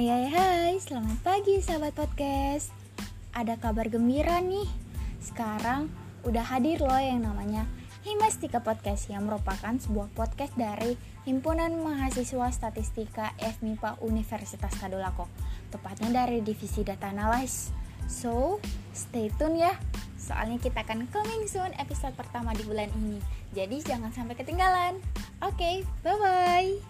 Hai hai hai, selamat pagi sahabat podcast. Ada kabar gembira nih. Sekarang udah hadir loh yang namanya Himastika Podcast Yang merupakan sebuah podcast dari Himpunan Mahasiswa Statistika FMIPA Universitas Kadulako. Tepatnya dari Divisi Data Analysis So, stay tune ya. Soalnya kita akan coming soon episode pertama di bulan ini. Jadi jangan sampai ketinggalan. Oke, okay, bye-bye.